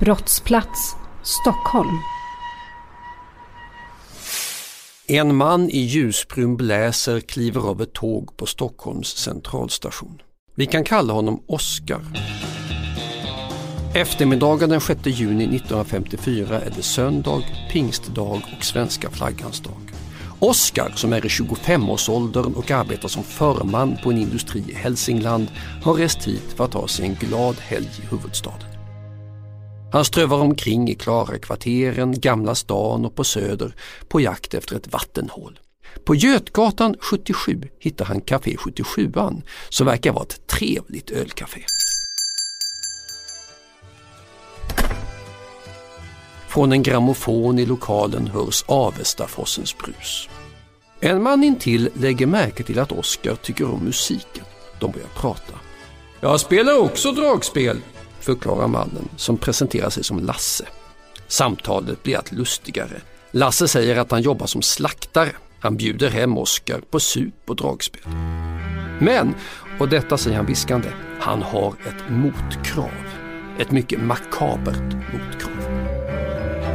Brottsplats, Stockholm. En man i ljusbrun bläser kliver av ett tåg på Stockholms centralstation. Vi kan kalla honom Oskar. Eftermiddagen den 6 juni 1954 är det söndag, pingstdag och svenska flaggans dag. Oskar, som är i 25-årsåldern och arbetar som förman på en industri i Hälsingland, har rest hit för att ha sig en glad helg i huvudstaden. Han strövar omkring i klara kvarteren, Gamla stan och på Söder på jakt efter ett vattenhål. På Götgatan 77 hittar han Café 77 som verkar vara ett trevligt ölcafé. Från en grammofon i lokalen hörs Avestafossens brus. En man intill lägger märke till att Oskar tycker om musiken. De börjar prata. Jag spelar också dragspel, förklarar mannen som presenterar sig som Lasse. Samtalet blir allt lustigare. Lasse säger att han jobbar som slaktare. Han bjuder hem Oskar på sup och dragspel. Men, och detta säger han viskande, han har ett motkrav. Ett mycket makabert motkrav.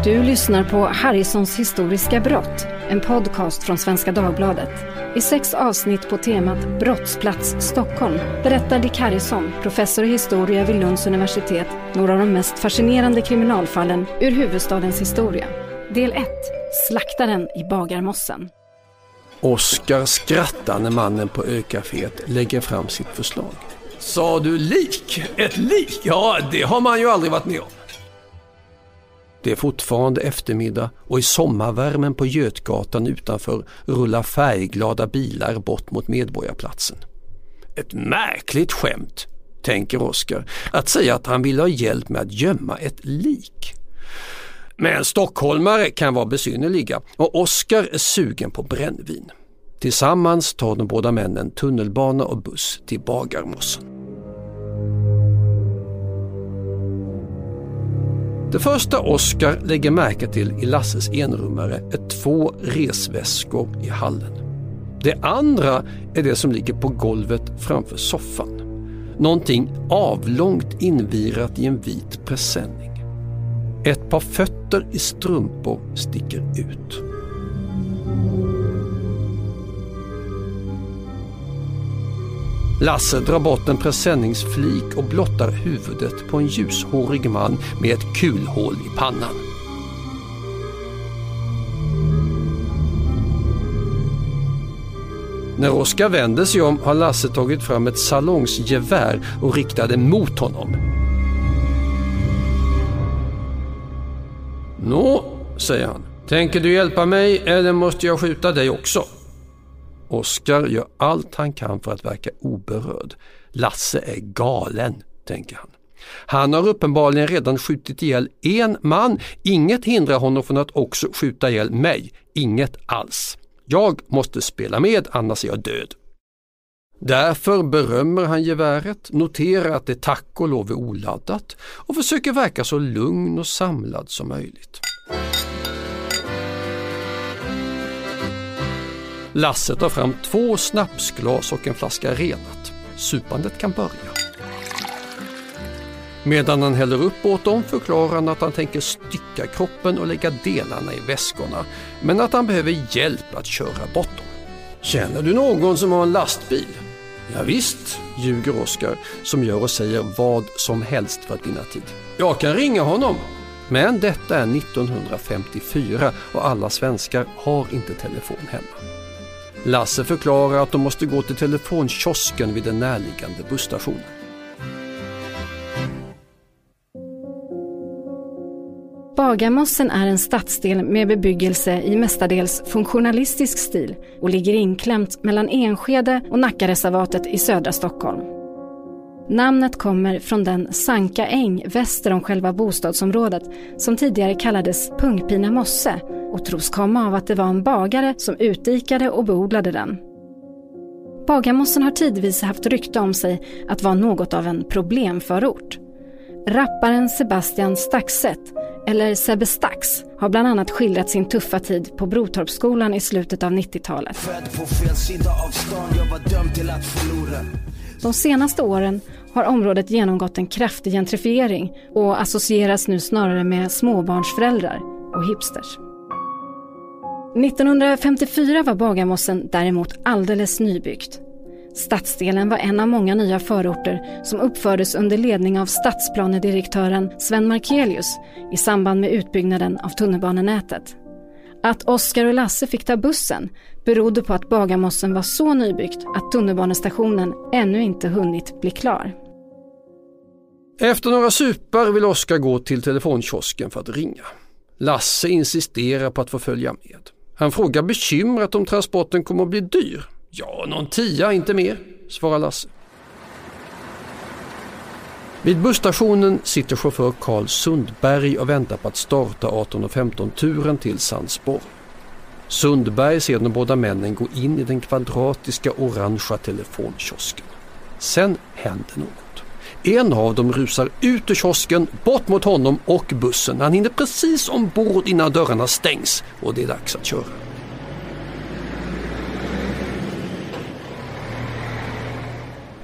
Du lyssnar på Harrisons historiska brott, en podcast från Svenska Dagbladet. I sex avsnitt på temat Brottsplats Stockholm berättar Dick Harrison, professor i historia vid Lunds universitet, några av de mest fascinerande kriminalfallen ur huvudstadens historia. Del 1. Slaktaren i Bagarmossen. Oskar skrattar när mannen på ökaféet lägger fram sitt förslag. Sa du lik? Ett lik? Ja, det har man ju aldrig varit med om. Det är fortfarande eftermiddag och i sommarvärmen på Götgatan utanför rullar färgglada bilar bort mot Medborgarplatsen. Ett märkligt skämt, tänker Oskar, att säga att han vill ha hjälp med att gömma ett lik. Men stockholmare kan vara besynnerliga och Oskar är sugen på brännvin. Tillsammans tar de båda männen tunnelbana och buss till Bagarmossen. Det första Oskar lägger märke till i Lasses enrummare är två resväskor i hallen. Det andra är det som ligger på golvet framför soffan. Någonting avlångt invirat i en vit presenning. Ett par fötter i strumpor sticker ut. Lasse drar bort en presenningsflik och blottar huvudet på en ljushårig man med ett kulhål i pannan. När Oskar vänder sig om har Lasse tagit fram ett salongsgevär och riktar det mot honom. Nå, säger han. Tänker du hjälpa mig eller måste jag skjuta dig också? Oskar gör allt han kan för att verka oberörd. Lasse är galen, tänker han. Han har uppenbarligen redan skjutit ihjäl en man. Inget hindrar honom från att också skjuta ihjäl mig. Inget alls. Jag måste spela med, annars är jag död. Därför berömmer han geväret, noterar att det tack och lov är oladdat och försöker verka så lugn och samlad som möjligt. Lasse tar fram två snapsglas och en flaska renat. Supandet kan börja. Medan han häller upp åt dem förklarar han att han tänker stycka kroppen och lägga delarna i väskorna, men att han behöver hjälp att köra bort dem. Känner du någon som har en lastbil? Ja, visst, ljuger Oskar som gör och säger vad som helst för att vinna tid. Jag kan ringa honom. Men detta är 1954 och alla svenskar har inte telefon hemma. Lasse förklarar att de måste gå till telefonkiosken vid den närliggande busstationen. Bagarmossen är en stadsdel med bebyggelse i mestadels funktionalistisk stil och ligger inklämt mellan Enskede och Nackareservatet i södra Stockholm. Namnet kommer från den Sanka äng väster om själva bostadsområdet som tidigare kallades Pungpina mosse och tros komma av att det var en bagare som utdikade och beodlade den. Bagarmossen har tidvis haft rykte om sig att vara något av en problemförort. Rapparen Sebastian Staxet, eller Sebbe Stax, har bland annat skildrat sin tuffa tid på Brotorpsskolan i slutet av 90-talet. De senaste åren har området genomgått en kraftig gentrifiering och associeras nu snarare med småbarnsföräldrar och hipsters. 1954 var Bagarmossen däremot alldeles nybyggt. Stadsdelen var en av många nya förorter som uppfördes under ledning av stadsplanedirektören Sven Markelius i samband med utbyggnaden av tunnelbanenätet. Att Oskar och Lasse fick ta bussen berodde på att Bagarmossen var så nybyggt att tunnelbanestationen ännu inte hunnit bli klar. Efter några supar vill Oskar gå till telefonkiosken för att ringa. Lasse insisterar på att få följa med. Han frågar bekymrat om transporten kommer att bli dyr. Ja, någon tia, inte mer, svarar Lasse. Vid busstationen sitter chaufför Karl Sundberg och väntar på att starta 18.15-turen till Sandsborg. Sundberg ser de båda männen gå in i den kvadratiska orangea telefonkiosken. Sen händer något. En av dem rusar ut ur kiosken, bort mot honom och bussen. Han hinner precis ombord innan dörrarna stängs och det är dags att köra.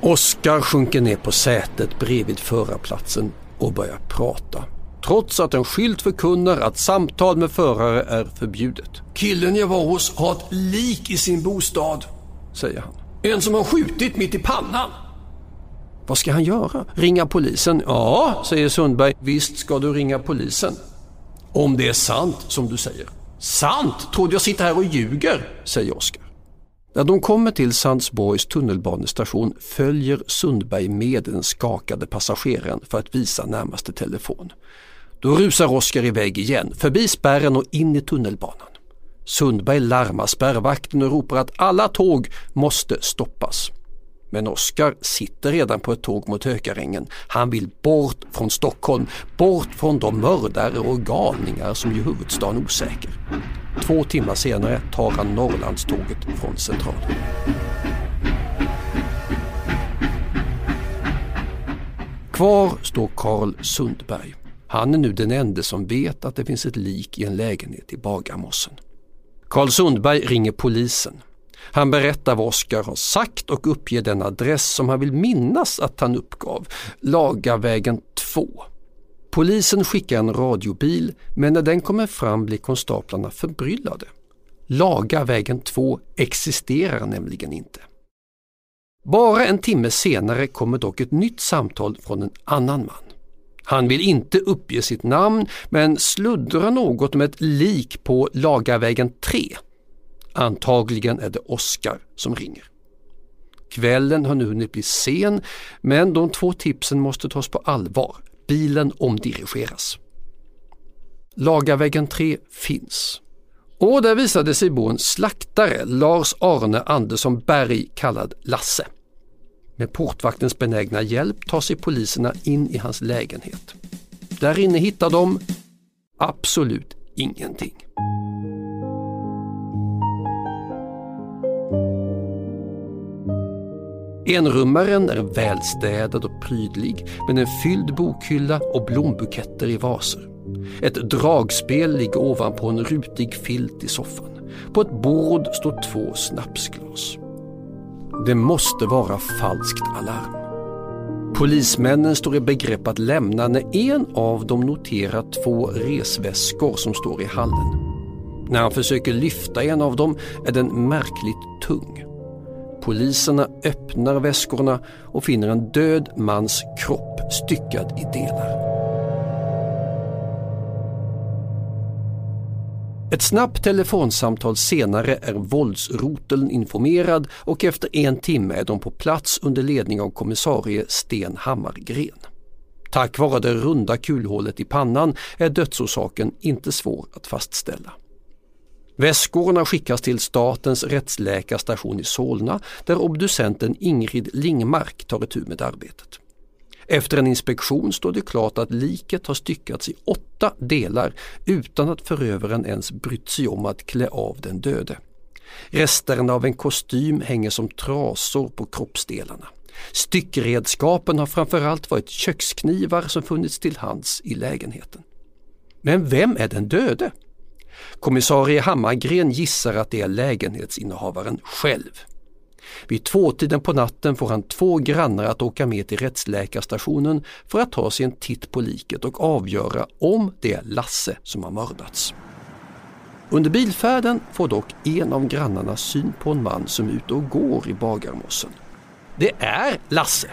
Oskar sjunker ner på sätet bredvid förarplatsen och börjar prata. Trots att en skylt förkunnar att samtal med förare är förbjudet. Killen jag var hos har ett lik i sin bostad, säger han. En som har skjutit mitt i pannan. Vad ska han göra? Ringa polisen? Ja, säger Sundberg. Visst ska du ringa polisen. Om det är sant som du säger. Sant? Trodde jag sitter här och ljuger, säger Oskar. När de kommer till Sandsborgs tunnelbanestation följer Sundberg med den skakade passageraren för att visa närmaste telefon. Då rusar Oskar iväg igen, förbi spärren och in i tunnelbanan. Sundberg larmar spärrvakten och ropar att alla tåg måste stoppas. Men Oskar sitter redan på ett tåg mot Hökarängen. Han vill bort från Stockholm, bort från de mördare och galningar som gör huvudstaden osäker. Två timmar senare tar han Norrlandståget från Centralen. Kvar står Karl Sundberg. Han är nu den enda som vet att det finns ett lik i en lägenhet i Bagarmossen. Karl Sundberg ringer polisen. Han berättar vad Oskar har sagt och uppger den adress som han vill minnas att han uppgav, Lagavägen 2. Polisen skickar en radiobil men när den kommer fram blir konstaplarna förbryllade. Lagavägen 2 existerar nämligen inte. Bara en timme senare kommer dock ett nytt samtal från en annan man. Han vill inte uppge sitt namn men sluddrar något om ett lik på Lagarvägen 3. Antagligen är det Oskar som ringer. Kvällen har nu hunnit bli sen men de två tipsen måste tas på allvar. Bilen omdirigeras. Lagarvägen 3 finns. Och där visade sig bo en slaktare, Lars Arne Andersson Berg kallad Lasse. Med portvaktens benägna hjälp tar sig poliserna in i hans lägenhet. Där inne hittar de absolut ingenting. Enrummaren är välstädad och prydlig med en fylld bokhylla och blombuketter i vaser. Ett dragspel ligger ovanpå en rutig filt i soffan. På ett bord står två snapsglas. Det måste vara falskt alarm. Polismännen står i begrepp att lämna när en av dem noterar två resväskor som står i hallen. När han försöker lyfta en av dem är den märkligt tung. Poliserna öppnar väskorna och finner en död mans kropp styckad i delar. Ett snabbt telefonsamtal senare är våldsroteln informerad och efter en timme är de på plats under ledning av kommissarie Sten Hammargren. Tack vare det runda kulhålet i pannan är dödsorsaken inte svår att fastställa. Väskorna skickas till Statens rättsläkarstation i Solna där obducenten Ingrid Lingmark tar itu med arbetet. Efter en inspektion står det klart att liket har styckats i åtta delar utan att förövaren ens brytt sig om att klä av den döde. Resterna av en kostym hänger som trasor på kroppsdelarna. Styckredskapen har framförallt varit köksknivar som funnits till hands i lägenheten. Men vem är den döde? Kommissarie Hammargren gissar att det är lägenhetsinnehavaren själv. Vid tvåtiden på natten får han två grannar att åka med till rättsläkarstationen för att ta sig en titt på liket och avgöra om det är Lasse som har mördats. Under bilfärden får dock en av grannarna syn på en man som är ute och går i Bagarmossen. Det är Lasse!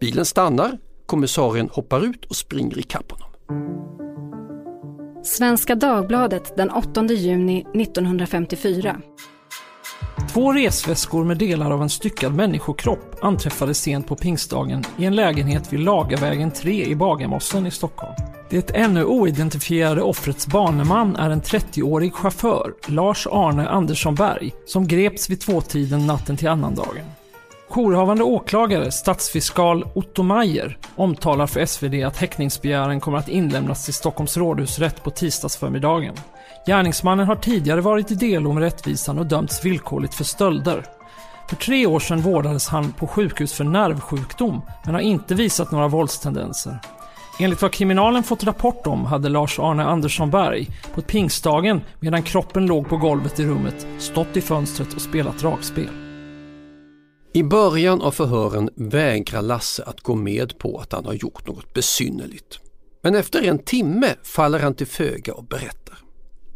Bilen stannar, kommissarien hoppar ut och springer ikapp honom. Svenska Dagbladet den 8 juni 1954. Två resväskor med delar av en styckad människokropp anträffades sent på pingstdagen i en lägenhet vid Lagavägen 3 i Bagarmossen i Stockholm. Det ännu oidentifierade offrets baneman är en 30-årig chaufför, Lars-Arne Andersson Berg, som greps vid tvåtiden natten till annandagen. Jourhavande åklagare, statsfiskal Otto Mayer, omtalar för SvD att häktningsbegäran kommer att inlämnas till Stockholms rådhusrätt på tisdagsförmiddagen. Gärningsmannen har tidigare varit i delo med rättvisan och dömts villkorligt för stölder. För tre år sedan vårdades han på sjukhus för nervsjukdom, men har inte visat några våldstendenser. Enligt vad kriminalen fått rapport om hade Lars-Arne Andersson Berg på pingstdagen medan kroppen låg på golvet i rummet stått i fönstret och spelat dragspel. I början av förhören vägrar Lasse att gå med på att han har gjort något besynnerligt. Men efter en timme faller han till föga och berättar.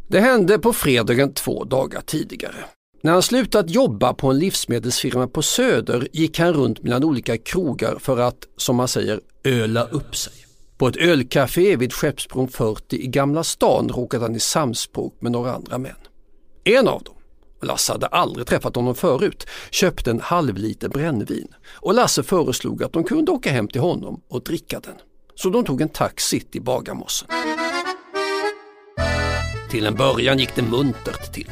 Det hände på fredagen två dagar tidigare. När han slutat jobba på en livsmedelsfirma på Söder gick han runt mellan olika krogar för att, som man säger, öla upp sig. På ett ölcafé vid Skeppsbron 40 i Gamla stan råkade han i samspråk med några andra män. En av dem, Lasse hade aldrig träffat honom förut, köpte en halv liter brännvin och Lasse föreslog att de kunde åka hem till honom och dricka den. Så de tog en taxi till Bagarmossen. Till en början gick det muntert till.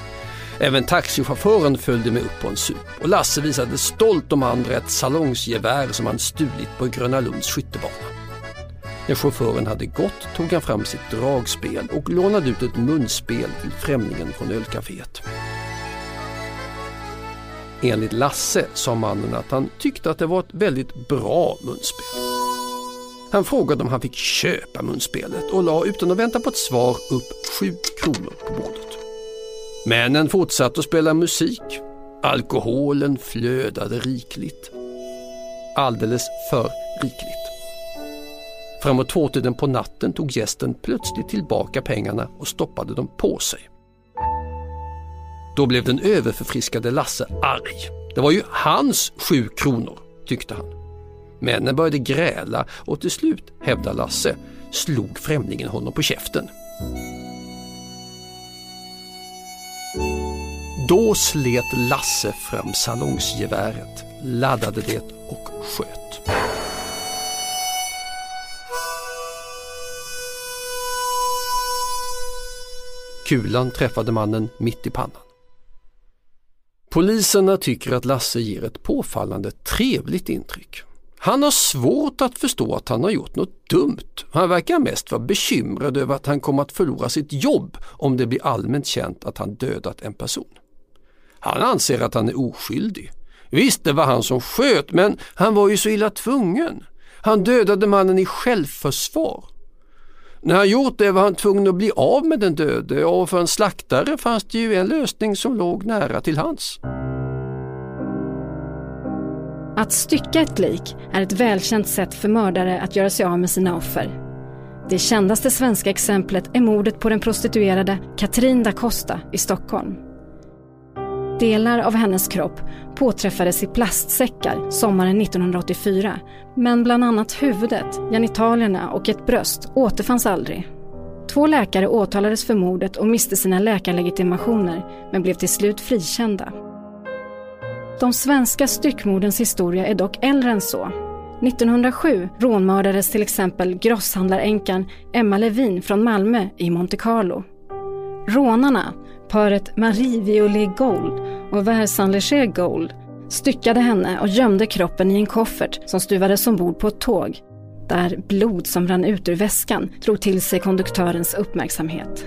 Även taxichauffören följde med upp på en sup och Lasse visade stolt de andra ett salongsgevär som han stulit på Gröna Lunds skyttebana. När chauffören hade gått tog han fram sitt dragspel och lånade ut ett munspel till främlingen från ölcaféet. Enligt Lasse sa mannen att han tyckte att det var ett väldigt bra munspel. Han frågade om han fick köpa munspelet och la utan att vänta på ett svar upp sju kronor på bordet. Männen fortsatte att spela musik. Alkoholen flödade rikligt. Alldeles för rikligt. Framåt tvåtiden på natten tog gästen plötsligt tillbaka pengarna och stoppade dem på sig. Då blev den överförfriskade Lasse arg. Det var ju hans sju kronor, tyckte han. Männen började gräla och till slut, hävdar Lasse, slog främlingen honom på käften. Då slet Lasse fram salongsgeväret, laddade det och sköt. Kulan träffade mannen mitt i pannan. Poliserna tycker att Lasse ger ett påfallande trevligt intryck. Han har svårt att förstå att han har gjort något dumt. Han verkar mest vara bekymrad över att han kommer att förlora sitt jobb om det blir allmänt känt att han dödat en person. Han anser att han är oskyldig. Visst, det var han som sköt, men han var ju så illa tvungen. Han dödade mannen i självförsvar. När han gjort det var han tvungen att bli av med den döde och för en slaktare fanns det ju en lösning som låg nära till hans. Att stycka ett lik är ett välkänt sätt för mördare att göra sig av med sina offer. Det kändaste svenska exemplet är mordet på den prostituerade Katrin da Costa i Stockholm. Delar av hennes kropp påträffades i plastsäckar sommaren 1984 men bland annat huvudet, genitalierna och ett bröst återfanns aldrig. Två läkare åtalades för mordet och miste sina läkarlegitimationer men blev till slut frikända. De svenska styckmordens historia är dock äldre än så. 1907 rånmördades till exempel grosshandlaränkan Emma Levin från Malmö i Monte Carlo. Rånarna, paret Marie Violet Gold och Versan Leger Gold, styckade henne och gömde kroppen i en koffert som stuvades ombord på ett tåg, där blod som rann ut ur väskan drog till sig konduktörens uppmärksamhet.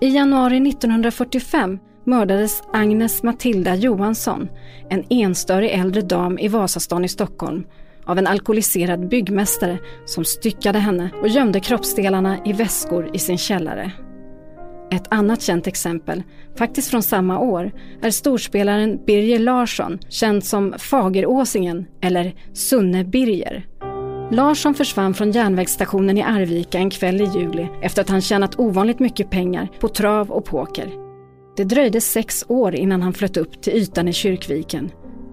I januari 1945 mördades Agnes Matilda Johansson, en enstörig äldre dam i Vasastan i Stockholm, av en alkoholiserad byggmästare som styckade henne och gömde kroppsdelarna i väskor i sin källare. Ett annat känt exempel, faktiskt från samma år, är storspelaren Birger Larsson, känd som Fageråsingen eller Sunne Birger. Larsson försvann från järnvägsstationen i Arvika en kväll i juli efter att han tjänat ovanligt mycket pengar på trav och poker. Det dröjde sex år innan han flöt upp till ytan i Kyrkviken,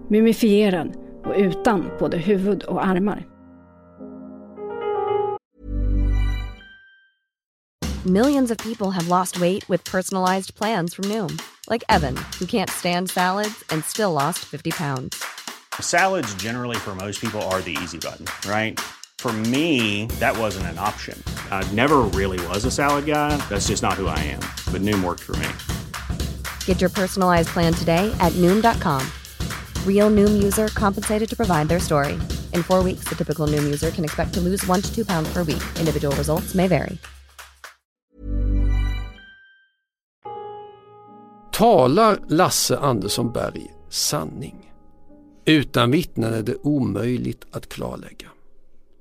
mumifierad och utan både huvud och armar. Millions of people have lost weight with personalized plans from Noom. Like Evan, who can't stand salads and still lost 50 pounds. Salads generally for most people are the easy button, right? For me, that wasn't an option. I never really was a salad guy. That's just not who I am. But Noom worked for me. Get your personalized plan today at Noom.com. Real Noom user compensated to provide their story. In four weeks, the typical Noom user can expect to lose one to two pounds per week. Individual results may vary. Talar Lasse Andersson Berg sanning? Utan vittnen är det omöjligt att klarlägga.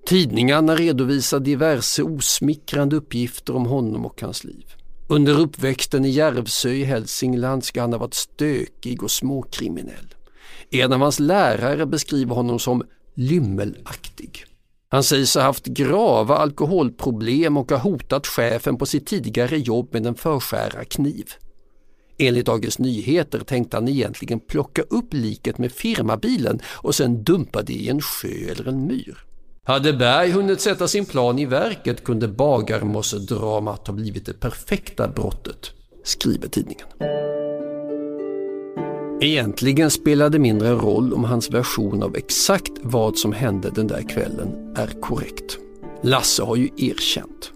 Tidningarna redovisar diverse osmickrande uppgifter om honom och hans liv. Under uppväxten i Järvsö i Hälsingland ska han ha varit stökig och småkriminell. En av hans lärare beskriver honom som lymmelaktig. Han sägs ha haft grava alkoholproblem och ha hotat chefen på sitt tidigare jobb med en förskära kniv. Enligt Dagens Nyheter tänkte han egentligen plocka upp liket med firmabilen och sen dumpa det i en sjö eller en myr. Hade Berg hunnit sätta sin plan i verket kunde bagarmossedramat ha blivit det perfekta brottet, skriver tidningen. Egentligen spelar det mindre roll om hans version av exakt vad som hände den där kvällen är korrekt. Lasse har ju erkänt.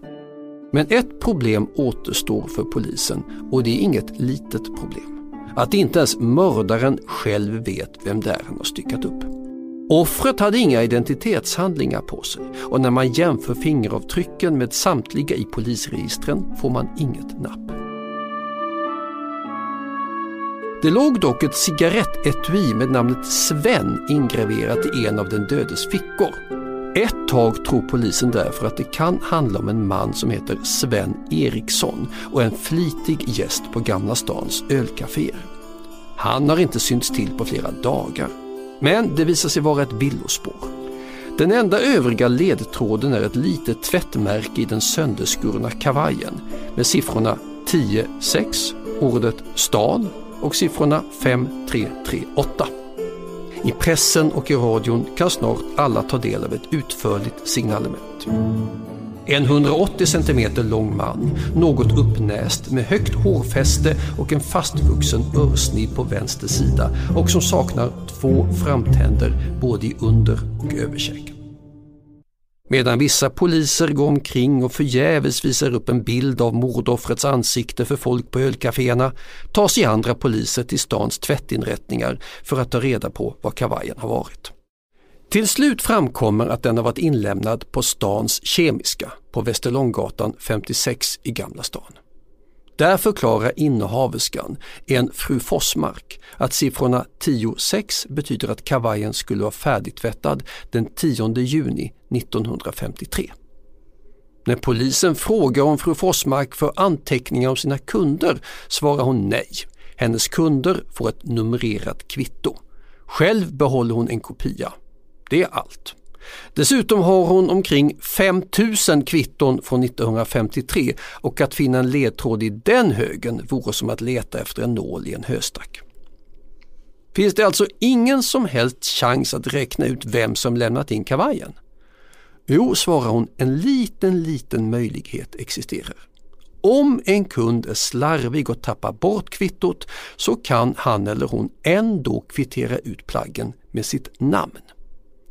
Men ett problem återstår för polisen och det är inget litet problem. Att inte ens mördaren själv vet vem det är han har styckat upp. Offret hade inga identitetshandlingar på sig och när man jämför fingeravtrycken med samtliga i polisregistren får man inget napp. Det låg dock ett cigarettetui med namnet Sven ingraverat i en av den dödes fickor. Ett tag tror polisen därför att det kan handla om en man som heter Sven Eriksson och en flitig gäst på Gamla stans ölcaféer. Han har inte synts till på flera dagar. Men det visar sig vara ett villospår. Den enda övriga ledtråden är ett litet tvättmärke i den sönderskurna kavajen med siffrorna 10-6, ordet stan och siffrorna 5338. I pressen och i radion kan snart alla ta del av ett utförligt signalement. En 180 cm lång man, något uppnäst med högt hårfäste och en fastvuxen örsnibb på vänster sida och som saknar två framtänder både i under och överkäken. Medan vissa poliser går omkring och förgäves visar upp en bild av mordoffrets ansikte för folk på ölcaféerna tar sig andra poliser till stans tvättinrättningar för att ta reda på var kavajen har varit. Till slut framkommer att den har varit inlämnad på stans Kemiska på Västerlånggatan 56 i Gamla stan. Där förklarar innehaverskan, en fru Forsmark, att siffrorna 10-6 betyder att kavajen skulle vara färdigtvättad den 10 juni 1953. När polisen frågar om fru Forsmark för anteckningar om sina kunder svarar hon nej. Hennes kunder får ett numrerat kvitto. Själv behåller hon en kopia. Det är allt. Dessutom har hon omkring 5000 kvitton från 1953 och att finna en ledtråd i den högen vore som att leta efter en nål i en höstack. Finns det alltså ingen som helst chans att räkna ut vem som lämnat in kavajen? Jo, svarar hon, en liten, liten möjlighet existerar. Om en kund är slarvig och tappar bort kvittot så kan han eller hon ändå kvittera ut plaggen med sitt namn.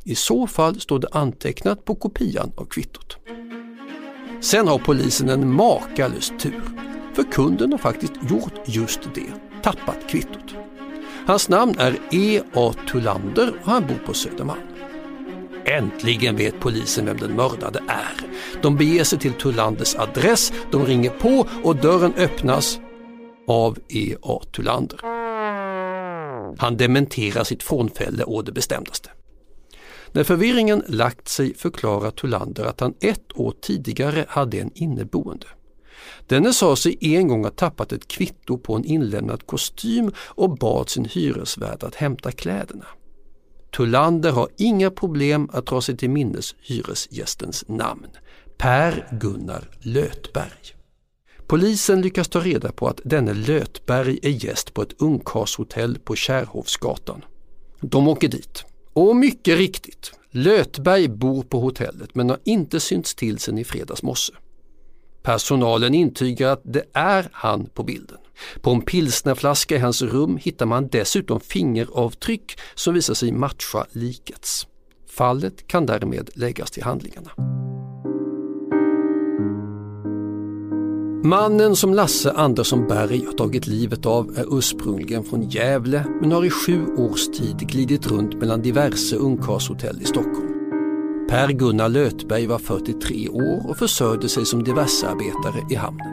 I så fall står det antecknat på kopian av kvittot. Sen har polisen en makalös tur. För kunden har faktiskt gjort just det, tappat kvittot. Hans namn är E.A. Tullander och han bor på Södermalm. Äntligen vet polisen vem den mördade är. De beger sig till Tullanders adress, de ringer på och dörren öppnas av E.A. Tullander. Han dementerar sitt frånfälle å det bestämdaste. När förvirringen lagt sig förklarar Tullander att han ett år tidigare hade en inneboende. Denne sa sig en gång ha tappat ett kvitto på en inlämnad kostym och bad sin hyresvärd att hämta kläderna. Tullander har inga problem att dra sig till minnes hyresgästens namn. Per Gunnar Lötberg. Polisen lyckas ta reda på att denne Lötberg är gäst på ett ungkarlshotell på Kärhovsgatan. De åker dit. Och mycket riktigt, Lötberg bor på hotellet men har inte synts till sen i fredags morse. Personalen intygar att det är han på bilden. På en pilsnerflaska i hans rum hittar man dessutom fingeravtryck som visar sig matcha likets. Fallet kan därmed läggas till handlingarna. Mannen som Lasse Andersson Berg har tagit livet av är ursprungligen från Gävle men har i sju års tid glidit runt mellan diverse ungkarlshotell i Stockholm. Per Gunnar Lötberg var 43 år och försörjde sig som diversearbetare i hamnen.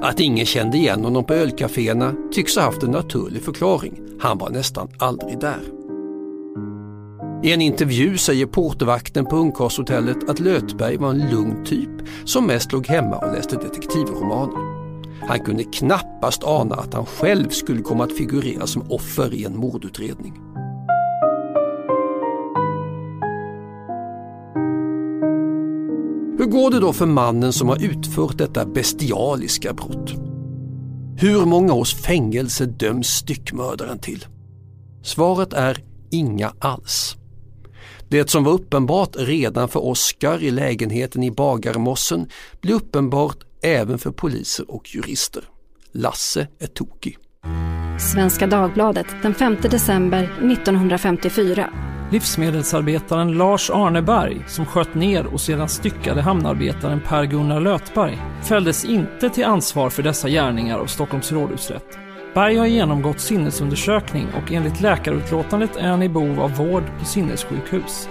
Att ingen kände igen honom på ölcaféerna tycks ha haft en naturlig förklaring. Han var nästan aldrig där. I en intervju säger portvakten på ungkarlshotellet att Lötberg var en lugn typ som mest låg hemma och läste detektivromaner. Han kunde knappast ana att han själv skulle komma att figurera som offer i en mordutredning. Hur går det då för mannen som har utfört detta bestialiska brott? Hur många års fängelse döms styckmördaren till? Svaret är inga alls. Det som var uppenbart redan för Oskar i lägenheten i Bagarmossen blir uppenbart även för poliser och jurister. Lasse är tokig. Svenska Dagbladet den 5 december 1954. Livsmedelsarbetaren Lars Arneberg, som sköt ner och sedan styckade hamnarbetaren Per-Gunnar Lötberg, fälldes inte till ansvar för dessa gärningar av Stockholms rådhusrätt. Berg har genomgått sinnesundersökning och enligt läkarutlåtandet är han i behov av vård på sinnessjukhus.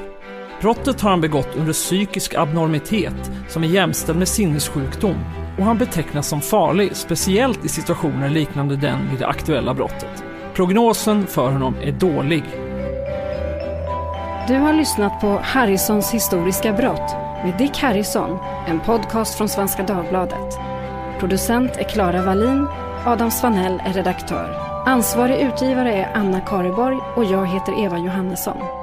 Brottet har han begått under psykisk abnormitet som är jämställd med sinnessjukdom och han betecknas som farlig, speciellt i situationer liknande den vid det aktuella brottet. Prognosen för honom är dålig. Du har lyssnat på Harrisons historiska brott med Dick Harrison, en podcast från Svenska Dagbladet. Producent är Klara Wallin, Adam Svanell är redaktör. Ansvarig utgivare är Anna Kareborg och jag heter Eva Johannesson.